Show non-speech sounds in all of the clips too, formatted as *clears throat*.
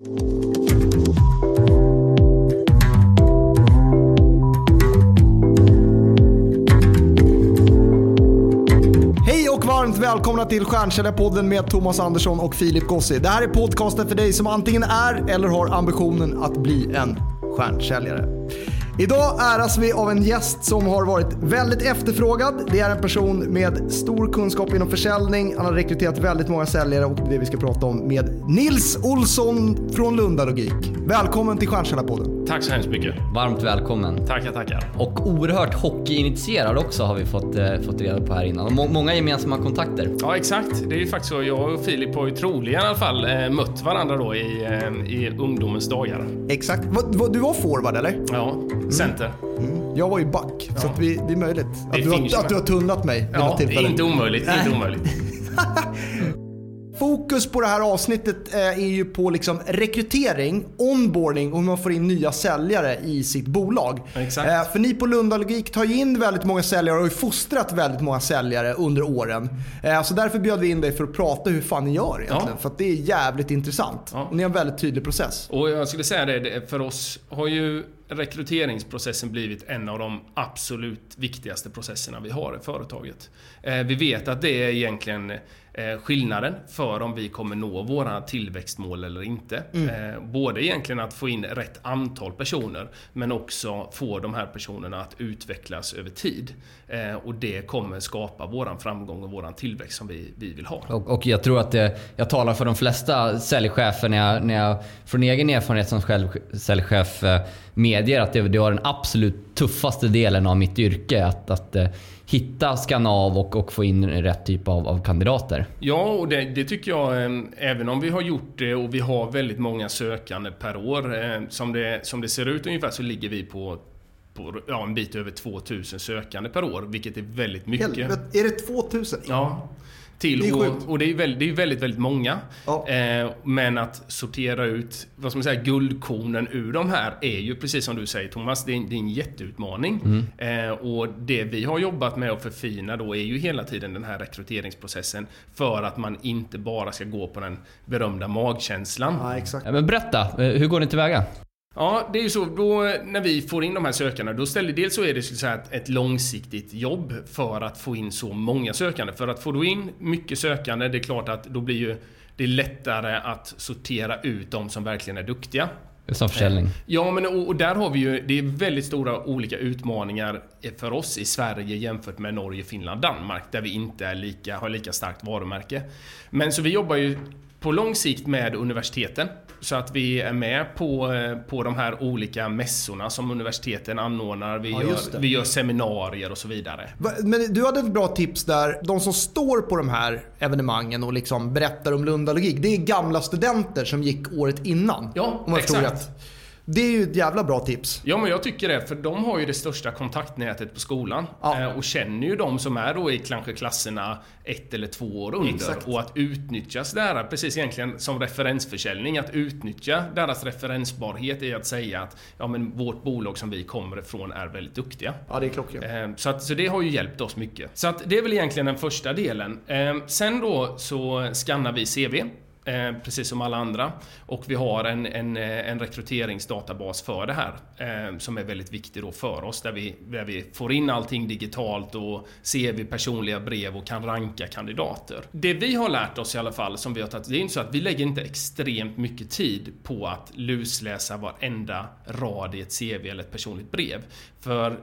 Hej och varmt välkomna till Stjärnkällarpodden med Thomas Andersson och Filip Gossi. Det här är podcasten för dig som antingen är eller har ambitionen att bli en stjärnsäljare. Idag äras vi av en gäst som har varit väldigt efterfrågad. Det är en person med stor kunskap inom försäljning. Han har rekryterat väldigt många säljare och det är det vi ska prata om med Nils Olsson från Lunda Logik. Välkommen till Stjärnkällarpodden. Tack så hemskt mycket. Varmt välkommen. Tackar, tackar. Och oerhört hockeyinitierad också har vi fått, eh, fått reda på här innan. Och må många gemensamma kontakter. Ja, exakt. Det är ju faktiskt så. Jag och Filip har ju troligen i alla fall eh, mött varandra då i, eh, i ungdomens dagar. Exakt. Vad- vad- Du var forward eller? Ja, center. Jag var ju back, så att vi, det är möjligt. Att Det du, har, att du har tunnat mig vid Ja, något det är tillfälle. inte omöjligt. Inte omöjligt. *laughs* Fokus på det här avsnittet eh, är ju på liksom rekrytering, onboarding och hur man får in nya säljare i sitt bolag. Exakt. Eh, För ni på Lunda Logik tar ju in väldigt många säljare och har ju fostrat väldigt många säljare under åren. Eh, Så därför bjöd vi in dig för att prata hur fan ni gör egentligen. Ja. För att det är jävligt intressant. Ja. Och ni har en väldigt tydlig process. Och jag skulle säga det, för oss har ju rekryteringsprocessen blivit en av de absolut viktigaste processerna vi har i företaget. Vi vet att det är egentligen skillnaden för om vi kommer nå våra tillväxtmål eller inte. Eh, både egentligen att få in rätt antal personer, men också få de här personerna att utvecklas över tid. Eh, och det kommer skapa våran framgång och våran tillväxt som vi, vi vill ha. Och, och jag tror att det, jag talar för de flesta säljchefer när jag, när jag från egen erfarenhet som själv, säljchef eh, medger att det, det var den absolut tuffaste delen av mitt yrke. Att, att eh, hitta, skanna av och, och få in rätt typ av, av kandidater. Ja, och det, det tycker jag, eh, även om vi har gjort det och vi har väldigt många sökande per år. eh, Som det, som det ser ut ungefär så ligger vi på, på ja, en bit över 2000 sökande per år, vilket är väldigt mycket. Helvete, är det 2000? Ja. Till, Det är och, och det är väldigt, det är väldigt, väldigt många. Ja. Eh, men att sortera ut, vad ska man säga, guldkornen ur de här är ju precis som du säger Thomas, det är, en- det är en jätteutmaning. Eh, och det vi har jobbat med att förfina då är ju hela tiden den här rekryteringsprocessen för att man inte bara ska gå på den berömda magkänslan. Ja, exakt. Ja, men berätta, eh, hur går ni tillväga? Ja, det är ju så. Då, när vi får in de här sökandena, då ställer dels så är det så att ett långsiktigt jobb för att få in så många sökande. För att få du in mycket sökande, det är klart att då blir ju det är lättare att sortera ut de som verkligen är duktiga. Som försäljning. Ja, men och, och där har vi ju, det är väldigt stora olika utmaningar för oss i Sverige jämfört med Norge, Finland, Danmark, där vi inte är lika, har lika starkt varumärke. Men så vi jobbar ju på lång sikt med universiteten. Så att vi är med på, eh, på de här olika mässorna som universiteten anordnar. Vi, Ja, gör, vi gör seminarier och så vidare. Men du hade ett bra tips där. De som står på de här evenemangen och liksom berättar om Lunda Logik. Det är gamla studenter som gick året innan. Ja, exakt. rätt. Det är ju ett jävla bra tips. Ja, men jag tycker det, för de har ju det största kontaktnätet på skolan. Ja. Eh, Och känner ju de som är då i kanske klasserna ett eller två år under. Exakt. Och att utnyttja där, precis egentligen som referensförsäljning, att utnyttja deras referensbarhet i att säga att ja, men vårt bolag som vi kommer ifrån är väldigt duktiga. Ja, det är klockrent. Eh, Så, att, så det har ju hjälpt oss mycket. Så att det är väl egentligen den första delen. Eh, Sen då så skannar vi CV. Eh, precis som alla andra. Och vi har en, en, eh, en rekryteringsdatabas för det här. Eh, som är väldigt viktig då för oss. Där vi, där vi får in allting digitalt och CV, personliga brev och kan ranka kandidater. Det vi har lärt oss i alla fall, som vi har tagit, det är inte så att vi lägger inte extremt mycket tid på att lusläsa varenda rad i ett CV eller ett personligt brev. För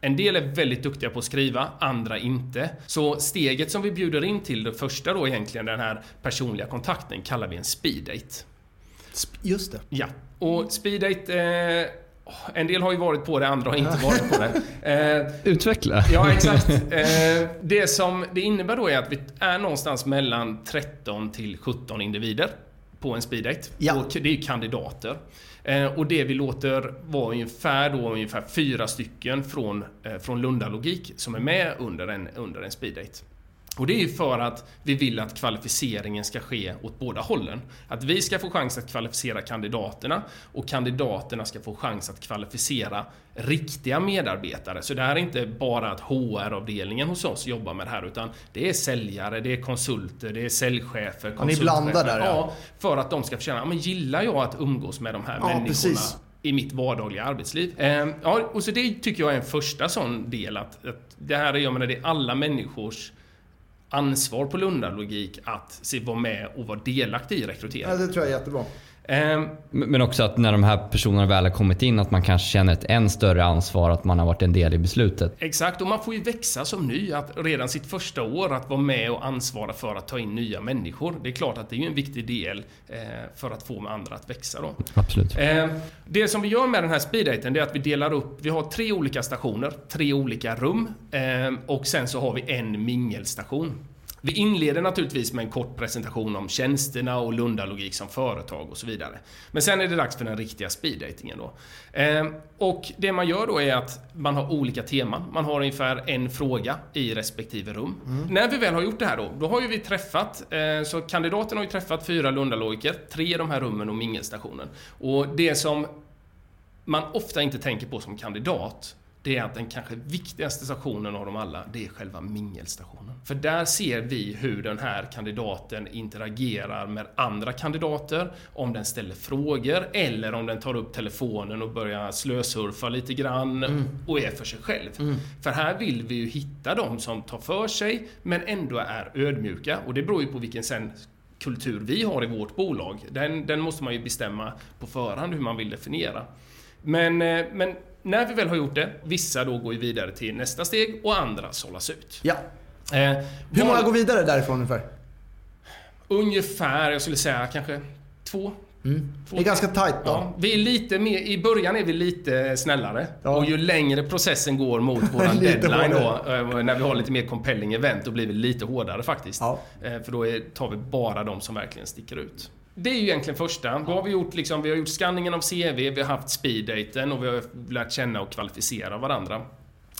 en del är väldigt duktiga på att skriva, andra inte. Så steget som vi bjuder in till, det första då egentligen, den här personliga kontakten, kallar vi en speed date. Sp- Just det. Ja. Och speed date, eh, en del har ju varit på det, andra har inte varit på det. *laughs* Eh, Utveckla. Ja, exakt. Eh, det som det innebär då är att vi är någonstans mellan 13 till 17 individer på en speeddate. Ja. Och det är kandidater. Eh, och det vi låter vara ungefär då ungefär fyra stycken från, eh, från Lunda Logik som är med under en, under en speeddate. Och det är ju för att vi vill att kvalificeringen ska ske åt båda hållen. Att vi ska få chans att kvalificera kandidaterna och kandidaterna ska få chans att kvalificera riktiga medarbetare. Så det här är inte bara att HR-avdelningen hos oss jobbar med det här utan det är säljare, det är konsulter, det är säljchefer, ja, Ni blandar där ja. ja. För att de ska känna, men gillar jag att umgås med de här ja, människorna? Precis i mitt vardagliga arbetsliv. Eh, ja, och så det tycker jag är en första sån del att, att det här är, jag menar, det är alla människors ansvar på Lundalogik att se, vara med och vara delaktig i rekryteringen. Ja, det tror jag är jättebra. Ehm, men också att när de här personerna väl har kommit in att man kanske känner ett än större ansvar att man har varit en del i beslutet. Exakt, och man får ju växa som ny. Att redan sitt första år att vara med och ansvara för att ta in nya människor. Det är klart att det är en viktig del eh, för att få med andra att växa då. Absolut. Ehm, det som vi gör med den här speeddaten är att vi delar upp, vi har tre olika stationer, tre olika rum ehm, och sen så har vi en mingelstation. Vi inleder naturligtvis med en kort presentation om tjänsterna och Lundalogik som företag och så vidare. Men sen är det dags för den riktiga speeddatingen då. Eh, och det man gör då är att man har olika teman. Man har ungefär en fråga i respektive rum. Mm. När vi väl har gjort det här då, då har ju vi träffat, eh, så kandidaten har ju träffat fyra Lundalogiker, tre i de här rummen och mingelstationen. Och det som man ofta inte tänker på som kandidat, det är att den kanske viktigaste stationen av dem alla, det är själva mingelstationen. För där ser vi hur den här kandidaten interagerar med andra kandidater, om den ställer frågor eller om den tar upp telefonen och börjar slösurfa lite grann mm. och är för sig själv. Mm. För här vill vi ju hitta de som tar för sig men ändå är ödmjuka och det beror ju på vilken sen kultur vi har i vårt bolag. Den, den måste man ju bestämma på förhand hur man vill definiera. Men, eh, men när vi väl har gjort det, vissa då går ju vidare till nästa steg och andra sållas ut. Ja. Eh, Hur många går vidare därifrån ungefär? Ungefär, jag skulle säga kanske två. Mm. Det är ganska tight då. Ja, vi är lite mer, I början är vi lite snällare. Ja. Och ju längre processen går mot *laughs* våran deadline då, eh, när vi har lite mer compelling event, då blir vi lite hårdare faktiskt. Ja. Eh, för då är, tar vi bara de som verkligen sticker ut. Det är ju egentligen första. Då har vi gjort, liksom, vi har gjort skanningen av CV, vi har haft speeddaten och vi har lärt känna och kvalificera varandra.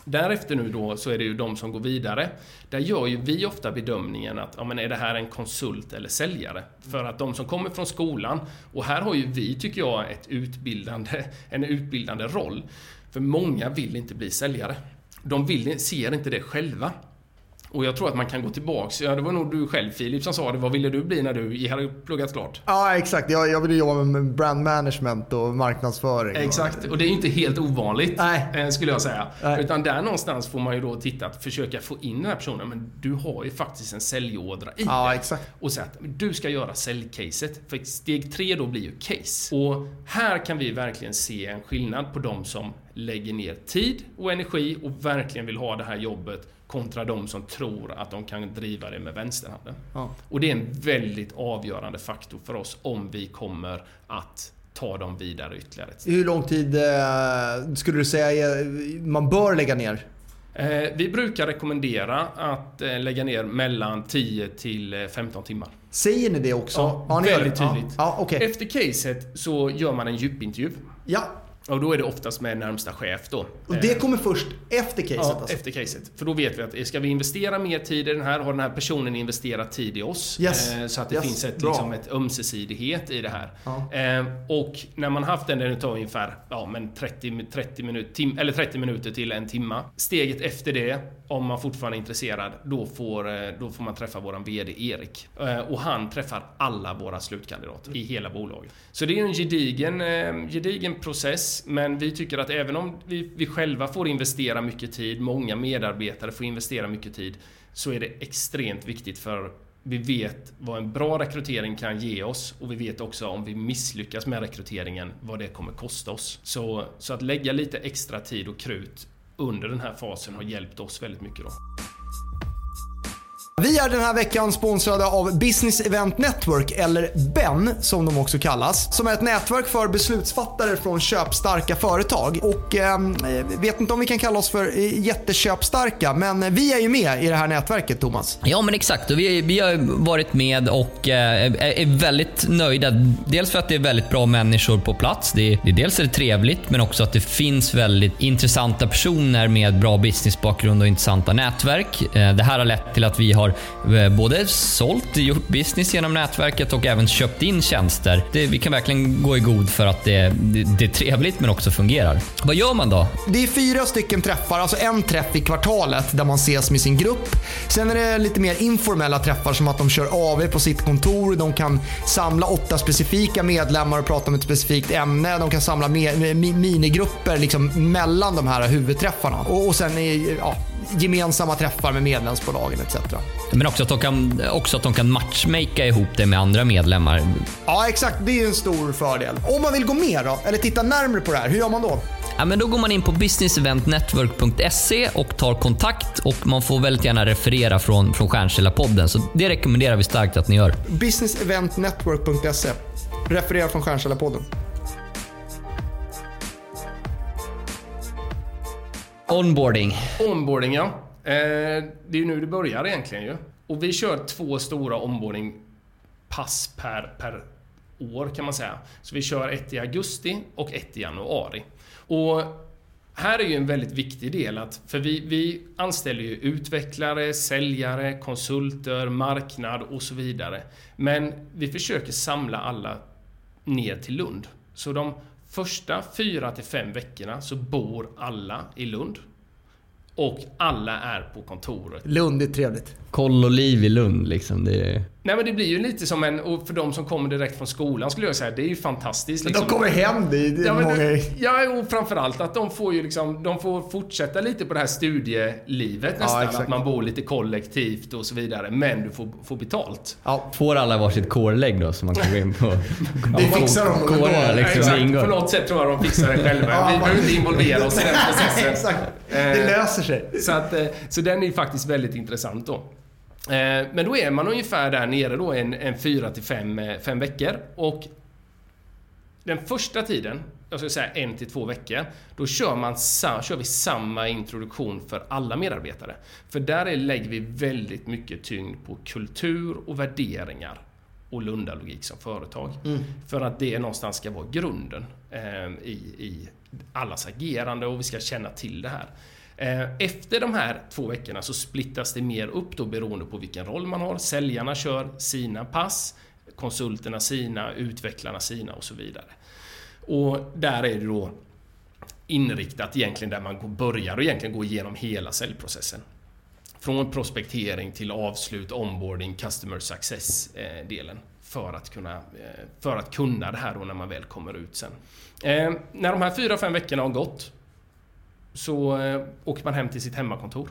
Därefter nu då så är det ju de som går vidare. Där gör ju vi ofta bedömningen att, ja men är det här en konsult eller säljare? För att de som kommer från skolan, och här har ju vi, tycker jag, ett utbildande, *laughs* en utbildande roll. För många vill inte bli säljare. De vill, ser inte det själva. Och jag tror att man kan gå tillbaks. Ja, det var nog du själv Filip som sa det. Vad ville du bli när du hade pluggat klart? Ja, exakt. Jag, jag ville jobba med brand management och marknadsföring. Exakt. Och det är inte helt ovanligt, Nej. Eh, skulle jag säga. Nej. Utan där någonstans får man ju då titta, att försöka få in den här personen. Men du har ju faktiskt en säljådra i Ja, exakt. Och säga att du ska göra säljcaset. För steg tre då blir ju case. Och här kan vi verkligen se en skillnad på de som lägger ner tid och energi och verkligen vill ha det här jobbet kontra de som tror att de kan driva det med vänsterhanden. Ja. Och det är en väldigt avgörande faktor för oss om vi kommer att ta dem vidare ytterligare. Hur lång tid eh, skulle du säga man bör lägga ner? Eh, vi brukar rekommendera att eh, lägga ner mellan 10 till 15 timmar. Säger ni det också? Ja, ja väldigt tydligt. Ja, okay. Efter caset så gör man en djupintervju. Ja. Och då är det oftast med närmsta chef då. Och det kommer först efter caset? Ja, alltså. efter caset. För då vet vi att ska vi investera mer tid i den här, har den här personen investerat tid i oss? Yes. Eh, så att det yes. finns ett, liksom, ett ömsesidighet i det här. Ja. Eh, och när man haft den, den tar ungefär ja, men 30, 30, minut, tim, eller 30 minuter till en timma. Steget efter det, om man fortfarande är intresserad, då får, eh, då får man träffa våran VD Erik. Eh, och han träffar alla våra slutkandidater i hela bolaget. Så det är en gedigen, eh, gedigen process men vi tycker att även om vi, vi själva får investera mycket tid, många medarbetare får investera mycket tid, så är det extremt viktigt för vi vet vad en bra rekrytering kan ge oss och vi vet också om vi misslyckas med rekryteringen vad det kommer kosta oss. Så, så att lägga lite extra tid och krut under den här fasen har hjälpt oss väldigt mycket. Då. Vi är den här veckan sponsrade av Business Event Network, eller BEN som de också kallas. Som är ett nätverk för beslutsfattare från köpstarka företag. Och ehm, eh, vet inte om vi kan kalla oss för eh, jätteköpstarka, men vi är ju med i det här nätverket Thomas. Ja men exakt, och vi, vi har varit med och eh, är väldigt nöjda. Dels för att det är väldigt bra människor på plats. Det är, dels är det trevligt, men också att det finns väldigt intressanta personer med bra businessbakgrund och intressanta nätverk. Eh, det här har lett till att vi har har eh, både sålt, gjort business genom nätverket och även köpt in tjänster. Det, vi kan verkligen gå i god för att det, det, det är trevligt men också fungerar. Vad gör man då? Det är fyra stycken träffar, alltså en träff i kvartalet där man ses med sin grupp. Sen är det lite mer informella träffar som att de kör AV på sitt kontor. De kan samla åtta specifika medlemmar och prata om ett specifikt ämne. De kan samla minigrupper liksom mellan de här huvudträffarna. Och, och sen är, ja, gemensamma träffar med medlemsbolagen etc. Men också att, de kan, också att de kan matchmaka ihop det med andra medlemmar. Ja, exakt. Det är en stor fördel. Om man vill gå med då, eller titta närmare på det här, hur gör man då? Ja, men då går man in på businesseventnetwork.se och tar kontakt och man får väldigt gärna referera från, från Stjärnkällarpodden. Så det rekommenderar vi starkt att ni gör. Businesseventnetwork.se. Referera från Stjärnkällarpodden. Onboarding. Onboarding ja. Eh, det är ju nu det börjar egentligen ju. Och vi kör två stora onboarding-pass per, per år kan man säga. Så vi kör ett i augusti och ett i januari. Och här är ju en väldigt viktig del att, för vi, vi anställer ju utvecklare, säljare, konsulter, marknad och så vidare. Men vi försöker samla alla ner till Lund. Så de första fyra till fem veckorna så bor alla i Lund. Och alla är på kontoret. Lund är trevligt. Koll och liv i Lund liksom. Det är... Nej men det blir ju lite som en, och för de som kommer direkt från skolan skulle jag säga, det är ju fantastiskt. Liksom. De kommer hem dit. Ja, många... ja, och framförallt att de får ju liksom, de får fortsätta lite på det här studielivet nästan. Ja, att man bor lite kollektivt och så vidare. Men du får, får betalt. Ja. Får alla varsitt kårlägg då som man kan gå in på? *laughs* det fixar de nog ändå. Liksom, exakt, på något sätt tror jag de fixar det själva. ja, Vi behöver inte involvera oss i den *laughs* processen. exakt. Det löser sig. Så, att, eh, så den är faktiskt väldigt intressant då. Eh, men då är man ungefär där nere då en, en fyra till fem, eh, fem veckor. Och den första tiden, jag skulle säga en till två veckor, då kör, man, kör vi samma introduktion för alla medarbetare. För där lägger vi väldigt mycket tyngd på kultur och värderingar och Lundalogik som företag. Mm. För att det någonstans ska vara grunden eh, i, i allas agerande och vi ska känna till det här. Eh, efter de här två veckorna så splittas det mer upp då beroende på vilken roll man har. Säljarna kör sina pass, konsulterna sina, utvecklarna sina och så vidare. Och där är det då inriktat egentligen där man börjar och egentligen går igenom hela säljprocessen. Från prospektering till avslut, onboarding, customer success-delen. Eh, för att, kunna, eh, för att kunna det här då när man väl kommer ut sen. Eh, när de här fyra, fem veckorna har gått så eh, åker man hem till sitt hemmakontor.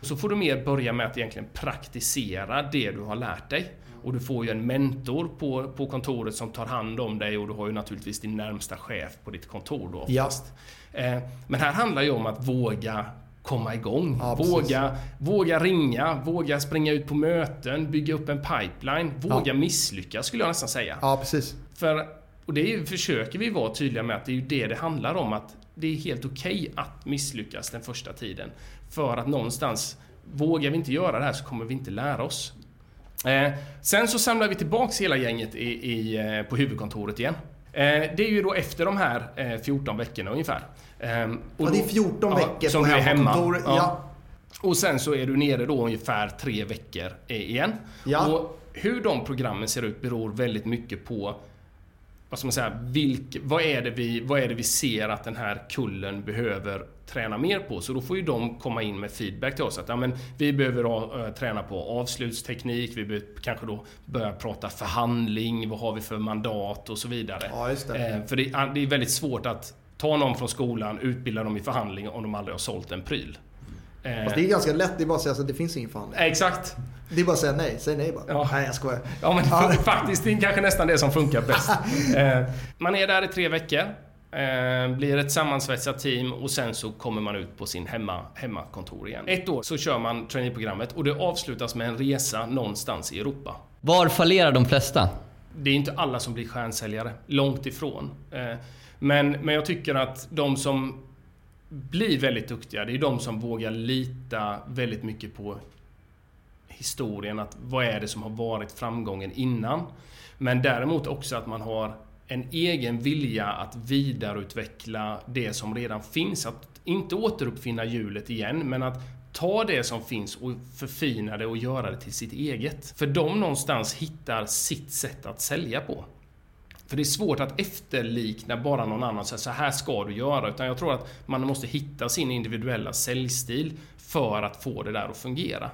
Så får du mer börja med att egentligen praktisera det du har lärt dig. Och du får ju en mentor på, på kontoret som tar hand om dig och du har ju naturligtvis din närmsta chef på ditt kontor då oftast. Ja. Eh, men här handlar ju om att våga komma igång. Ja, våga, våga ringa, våga springa ut på möten, bygga upp en pipeline. Våga ja. misslyckas skulle jag nästan säga. Ja, precis. För, och det är, försöker vi vara tydliga med att det är ju det det handlar om. att det är helt okej okay att misslyckas den första tiden. För att någonstans, vågar vi inte göra det här så kommer vi inte lära oss. Eh, sen så samlar vi tillbaks hela gänget i, i, eh, på huvudkontoret igen. Eh, det är ju då efter de här eh, 14 veckorna ungefär. Eh, och ja, det är 14 ja, veckor som på hemmakontoret. Ja. ja. Och sen så är du nere då ungefär tre veckor igen. Ja. Och hur de programmen ser ut beror väldigt mycket på vad ska man säga, vilk, vad, är det vi, vad är det vi ser att den här kullen behöver träna mer på? Så då får ju de komma in med feedback till oss att ja, men vi behöver uh, träna på avslutsteknik, vi behöver kanske då börja prata förhandling, vad har vi för mandat och så vidare. Ja, det. Eh, för det, det är väldigt svårt att ta någon från skolan, utbilda dem i förhandling om de aldrig har sålt en pryl. Eh, Fast det är ganska lätt, det är bara att säga att det finns ingen förhandling. Exakt. Det är bara att säga nej. Säg nej bara. Ja. Nej, jag skojar. Ja, men ja. faktiskt, det är kanske nästan det som funkar bäst. *laughs* Eh, man är där i tre veckor. Eh, blir ett sammansvetsat team och sen så kommer man ut på sin hemma, hemmakontor igen. Ett år så kör man traineeprogrammet och det avslutas med en resa någonstans i Europa. Var fallerar de flesta? Det är inte alla som blir stjärnsäljare, långt ifrån. Men, men jag tycker att de som blir väldigt duktiga, det är de som vågar lita väldigt mycket på historien. Att vad är det som har varit framgången innan? Men däremot också att man har en egen vilja att vidareutveckla det som redan finns. Att inte återuppfinna hjulet igen, men att ta det som finns och förfina det och göra det till sitt eget. För de någonstans hittar sitt sätt att sälja på. För det är svårt att efterlikna bara någon annan och säga så här ska du göra. Utan jag tror att man måste hitta sin individuella säljstil för att få det där att fungera.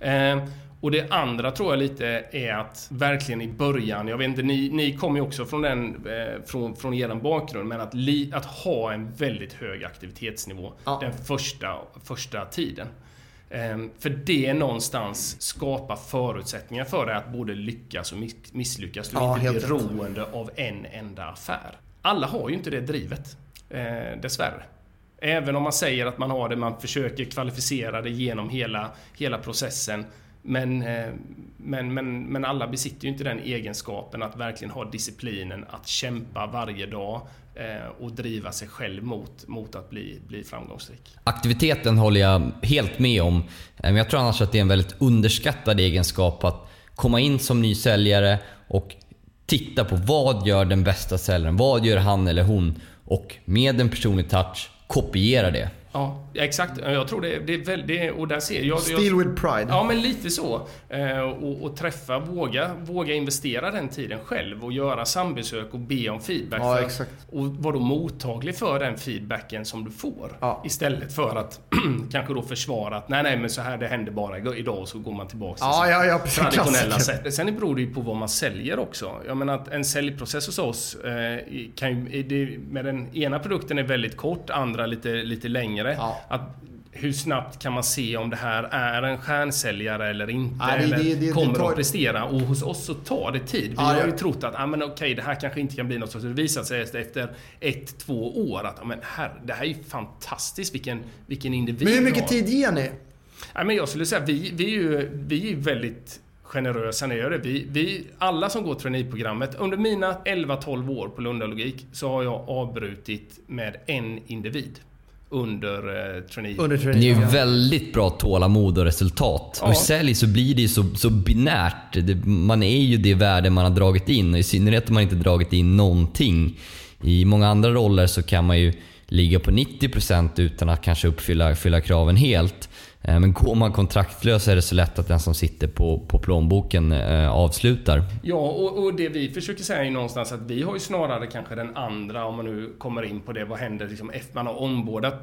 Eh, och det andra tror jag lite är att verkligen i början, jag vet inte, ni, ni kommer ju också från, den, eh, från, från er bakgrund, men att, li, att ha en väldigt hög aktivitetsnivå ja. den första, första tiden. Ehm, för det någonstans skapar förutsättningar för dig att både lyckas och misslyckas. Du ja, inte beroende av en enda affär. Alla har ju inte det drivet, eh, dessvärre. Även om man säger att man har det, man försöker kvalificera det genom hela, hela processen. Men, eh, men, men, men alla besitter ju inte den egenskapen att verkligen ha disciplinen att kämpa varje dag eh, och driva sig själv mot, mot att bli, bli framgångsrik. Aktiviteten håller jag helt med om. Eh, men jag tror annars att det är en väldigt underskattad egenskap att komma in som ny säljare och titta på vad gör den bästa säljaren? Vad gör han eller hon? Och med en personlig touch kopiera det. Ja, exakt. Jag tror det, det är väldigt... Och där ser jag... Steal with pride. Ja, men lite så. Eh, och, och, träffa, våga, våga investera den tiden själv och göra sambesök och be om feedback. Ja, för, exakt. Och vara då mottaglig för den feedbacken som du får. Ja. Istället för att *clears throat* kanske då försvara att nej, nej, men så här det händer bara idag och så går man tillbaka till ja, ja, ja, traditionella sätt. Sen beror det ju på vad man säljer också. Jag menar att en säljprocess hos oss eh, kan ju, det, med den ena produkten är väldigt kort, andra lite, lite längre. Ja. Att hur snabbt kan man se om det här är en stjärnsäljare eller inte? Ja, det, eller det, det, kommer tar... att prestera? Och hos oss så tar det tid. Vi ja, har ju trott att ah, men okej, det här kanske inte kan bli något. Så det visar sig efter ett, två år att ah, men här, det här är ju fantastiskt. Vilken, vilken individ Men hur mycket tid ger ni? Ja, men jag skulle säga vi, vi, är ju vi är väldigt generösa när jag gör det. Vi, vi, alla som går traineeprogrammet, under mina 11-12 år på Lundalogik så har jag avbrutit med en individ under eh, trainee. Under trainee. Det är ju väldigt bra tålamod och resultat. Ja. Och i sälj så blir det ju så, så binärt. Det, man är ju det värde man har dragit in och i synnerhet om man inte dragit in någonting. I många andra roller så kan man ju ligga på 90% utan att kanske uppfylla kraven helt. Eh, men går man kontraktlös är det så lätt att den som sitter på, på plånboken eh, avslutar. Ja, och, och, det vi försöker säga är någonstans att vi har ju snarare kanske den andra, om man nu kommer in på det, vad händer liksom efter man har ombordat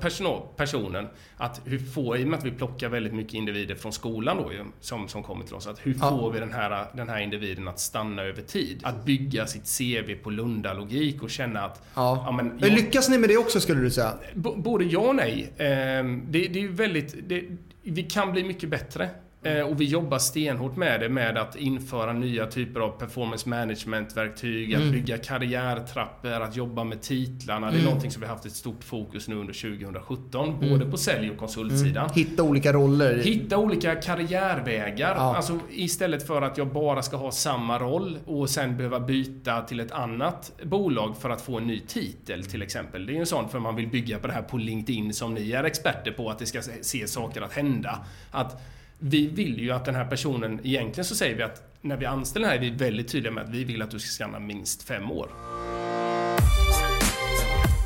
personen? Att hur får, i och med att vi plockar väldigt mycket individer från skolan då ju, som, som kommer till oss, att hur får ja. vi den här, den här individen att stanna över tid? Att bygga sitt CV på Lunda-logik och känna att... Ja. ja men, jag, Lyckas ni med det också skulle du säga? Både ja och nej. Ehm, det, det är ju väldigt... Det, vi kan bli mycket bättre. Eh, och vi jobbar stenhårt med det, med att införa nya typer av performance management-verktyg, mm. att bygga karriärtrappor, att jobba med titlarna. Mm. Det är mm. någonting som vi haft ett stort fokus nu under 2017, mm. både på sälj och konsultsidan. Mm. Hitta olika roller. Hitta olika karriärvägar. Ja. Alltså istället för att jag bara ska ha samma roll och sen behöva byta till ett annat bolag för att få en ny titel till exempel. Det är en sån för man vill bygga på det här på LinkedIn som ni är experter på, att det ska se saker att hända. Att vi vill ju att den här personen, egentligen så säger vi att när vi anställer den här är vi väldigt tydliga med att vi vill att du ska stanna minst fem år.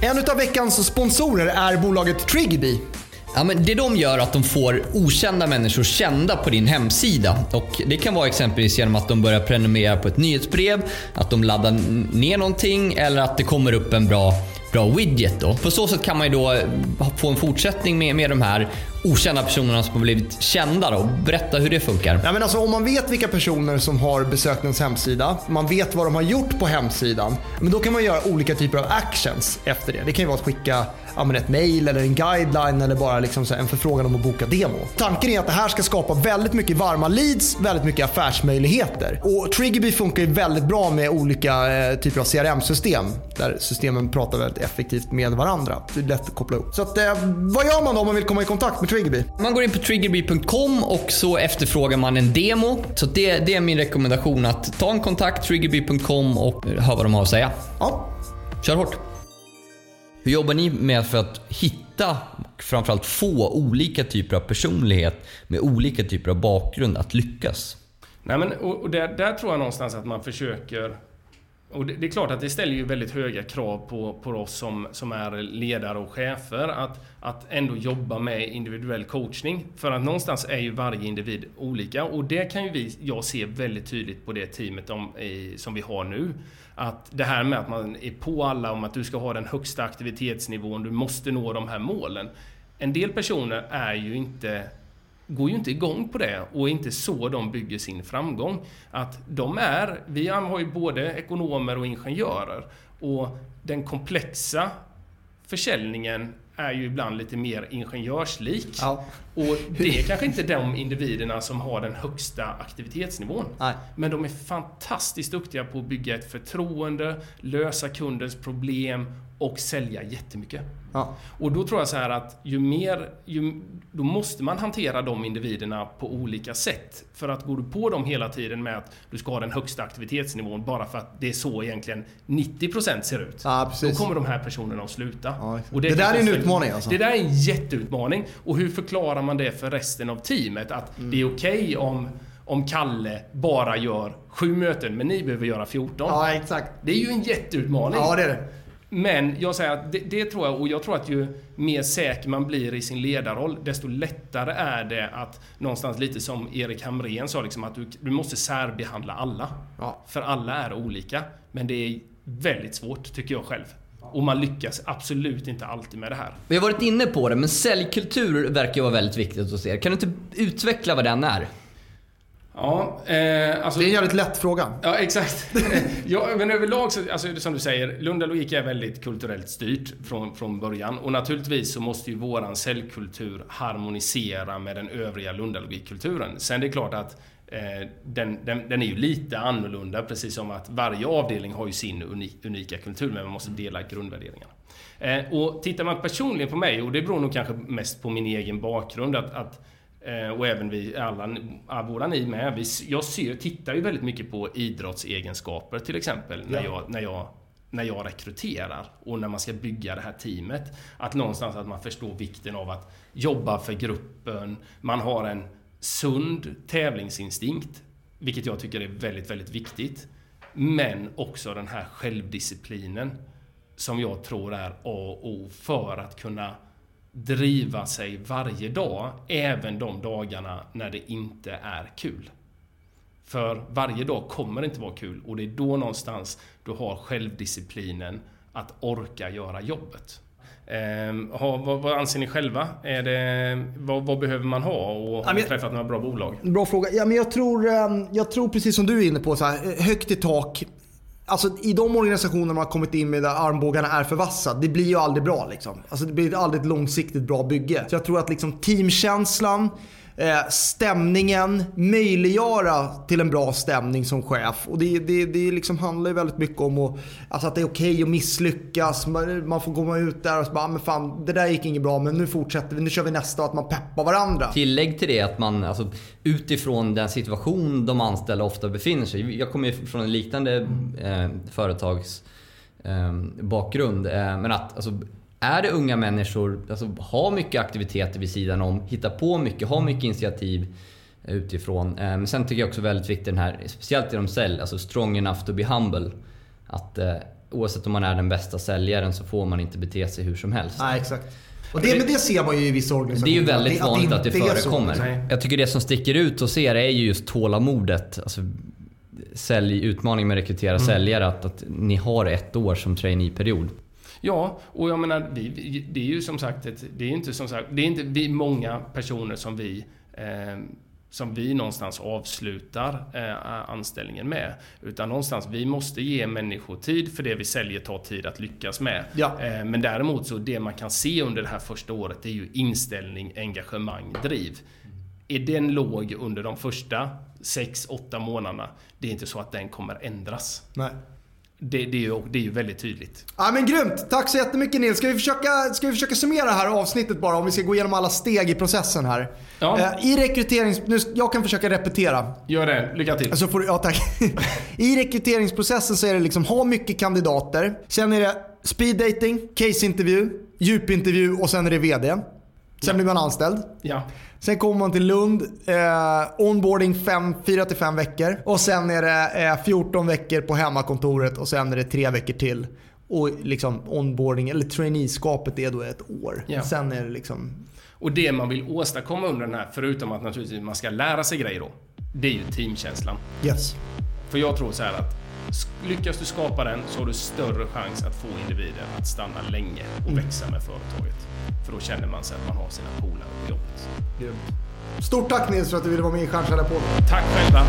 En av veckans sponsorer är bolaget Triggerby. Ja, men det de gör är att de får okända människor kända på din hemsida. Och det kan vara exempelvis genom att de börjar prenumerera på ett nyhetsbrev, att de laddar ner någonting eller att det kommer upp en bra bra widget då. På så sätt kan man ju då få en fortsättning med, med de här okända personerna som har blivit kända då. Berätta hur det funkar. Ja, men alltså, om man vet vilka personer som har besökt ens hemsida, man vet vad de har gjort på hemsidan, men då kan man göra olika typer av actions efter det. Det kan ju vara att skicka ja, ett mail eller en guideline eller bara liksom en förfrågan om att boka demo. Tanken är att det här ska skapa väldigt mycket varma leads, väldigt mycket affärsmöjligheter. Och Triggerby funkar ju väldigt bra med olika eh, typer av CRM-system där systemen pratar väldigt effektivt med varandra. Det är lätt att koppla ihop. Så att, eh, vad gör man då om man vill komma i kontakt med Triggerby? Man går in på triggerby.com och så efterfrågar man en demo. Så det, det är min rekommendation att ta en kontakt triggerby.com och hör vad de har att säga. Ja. Kör hårt. Hur jobbar ni med för att hitta och framförallt få olika typer av personlighet med olika typer av bakgrund att lyckas? Nej, men, och, och där, där tror jag någonstans att man försöker och det, det, är klart att det ställer ju väldigt höga krav på, på oss som, som är ledare och chefer att, att ändå jobba med individuell coachning. För att någonstans är ju varje individ olika och det kan ju vi, jag se väldigt tydligt på det teamet om, i, som vi har nu. Att det här med att man är på alla om att du ska ha den högsta aktivitetsnivån, du måste nå de här målen. En del personer är ju inte går ju inte igång på det och är inte så de bygger sin framgång. Att de är, vi har ju både ekonomer och ingenjörer och den komplexa försäljningen är ju ibland lite mer ingenjörslik. Ja. Och det är kanske inte de individerna som har den högsta aktivitetsnivån. Nej. Men de är fantastiskt duktiga på att bygga ett förtroende, lösa kundens problem och sälja jättemycket. Ja. Och då tror jag så här att ju mer, ju, då måste man hantera de individerna på olika sätt. För att går du på dem hela tiden med att du ska ha den högsta aktivitetsnivån bara för att det är så egentligen 90% ser ut. Ja, då kommer de här personerna att sluta. Ja, och det, det där är en utmaning alltså? Det där är en jätteutmaning. Och hur förklarar man det för resten av teamet? Att mm. det är okej okay om om Kalle bara gör sju möten, men ni behöver göra 14. Ja, exakt. Det är ju en jätteutmaning. Ja, det är det. Men jag säger att det, det, tror jag, och jag tror att ju mer säker man blir i sin ledarroll, desto lättare är det att någonstans lite som Erik Hamrén sa, liksom att du, du måste särbehandla alla. Ja. För alla är olika. Men det är väldigt svårt, tycker jag själv. Och man lyckas absolut inte alltid med det här. Vi har varit inne på det, men säljkultur verkar ju vara väldigt viktigt hos er. Kan du inte utveckla vad den är? Ja, eh, alltså, det är en jävligt lätt fråga. Ja, exakt. *laughs* ja, men överlag så, alltså, som du säger, Lunda Logik är väldigt kulturellt styrt från, från början. Och naturligtvis så måste ju våran cellkultur harmonisera med den övriga Lunda Logikkulturen. Sen det är klart att eh, den, den, den, är ju lite annorlunda, precis som att varje avdelning har ju sin unik, unika kultur, men man måste dela grundvärderingarna. Eh, och tittar man personligen på mig, och det beror nog kanske mest på min egen bakgrund, att, att och även vi alla, båda ni med. Vi, jag ser, tittar ju väldigt mycket på idrottsegenskaper till exempel när, jag, när, jag, när jag rekryterar och när man ska bygga det här teamet. Att någonstans att man förstår vikten av att jobba för gruppen. Man har en sund tävlingsinstinkt, vilket jag tycker är väldigt, väldigt viktigt. Men också den här självdisciplinen som jag tror är A och O för att kunna driva sig varje dag, även de dagarna när det inte är kul. För varje dag kommer inte vara kul och det är då någonstans du har självdisciplinen att orka göra jobbet. Eh, ha, vad, vad, anser ni själva? Är det, vad, vad behöver man ha och har ni träffat några bra bolag? Bra fråga. Ja, men jag, tror, ehm, jag tror precis som du är inne på, så här, högt i tak, Alltså i de organisationer man har kommit in med där armbågarna är för vassa, det blir ju aldrig bra. Liksom. Alltså, det blir aldrig ett långsiktigt bra bygge. Så jag tror att liksom, teamkänslan, eh, stämningen, möjliggöra till en bra stämning som chef. Och det, det, det liksom handlar ju väldigt mycket om att, alltså att det är okej okay att misslyckas. Man, man, får komma ut där och så bara, ah, men fan det där gick inget bra men nu fortsätter vi, nu kör vi nästa och att man peppar varandra. Tillägg till det att man alltså, utifrån den situation de anställda ofta befinner sig Jag kommer ju från en liknande eh, företags eh, bakgrund. Eh, men att alltså, är det unga människor, alltså har mycket aktiviteter vid sidan om, hittar på mycket, har mycket initiativ utifrån. Eh, men sen tycker jag också väldigt viktigt den här, speciellt inom sälj, alltså strong enough to be humble. Att eh, oavsett om man är den bästa säljaren så får man inte bete sig hur som helst. Nej, exkt. Och det, men det ser man ju i vissa organisationer. Det är ju väldigt vanligt att det, att det förekommer. Jag tycker det som sticker ut hos er är ju just tålamodet. Alltså, sälj, utmaning med att rekrytera mm. säljare. Att, att ni har ett år som traineeperiod. Ja, och jag menar, vi, det är ju som sagt, ett, det är inte som sagt, det är inte vi många personer som vi eh, som vi någonstans avslutar eh, anställningen med. Utan någonstans, vi måste ge människor tid för det vi säljer tar tid att lyckas med. Ja. Eh, men däremot så det man kan se under det här första året det är ju inställning, engagemang, driv. Är den låg under de första 6-8 månaderna, det är inte så att den kommer ändras. Nej. Det, det, är ju, det är ju väldigt tydligt. Ja men grymt! Tack så jättemycket Nils. Ska vi, försöka, ska vi försöka summera det här avsnittet bara om vi ska gå igenom alla steg i processen här. Ja. Eh, I rekryterings... Nu, jag kan försöka repetera. Gör det. Lycka till. Så får du, ja, tack. *laughs* I rekryteringsprocessen så är det liksom ha mycket kandidater. Sen är det speed dating, caseintervju, djupintervju och sen är det VD. Sen blir man anställd. Ja. Sen kommer man till Lund, eh, onboarding 4-5 veckor. Och sen är det eh, 14 veckor på hemmakontoret och sen är det 3 veckor till. Och liksom onboarding, eller traineeskapet är då ett år. Ja. Sen är det liksom... Och det man vill åstadkomma under den här, förutom att naturligtvis man ska lära sig grejer då, det är ju teamkänslan. Yes. För jag tror så här att lyckas du skapa den så har du större chans att få individen att stanna länge och växa med företaget. För då känner man sig att man har sina polare på jobbet. Grymt. Stort tack Nils för att du ville vara med i Stjärnkällarpodden. Tack själva!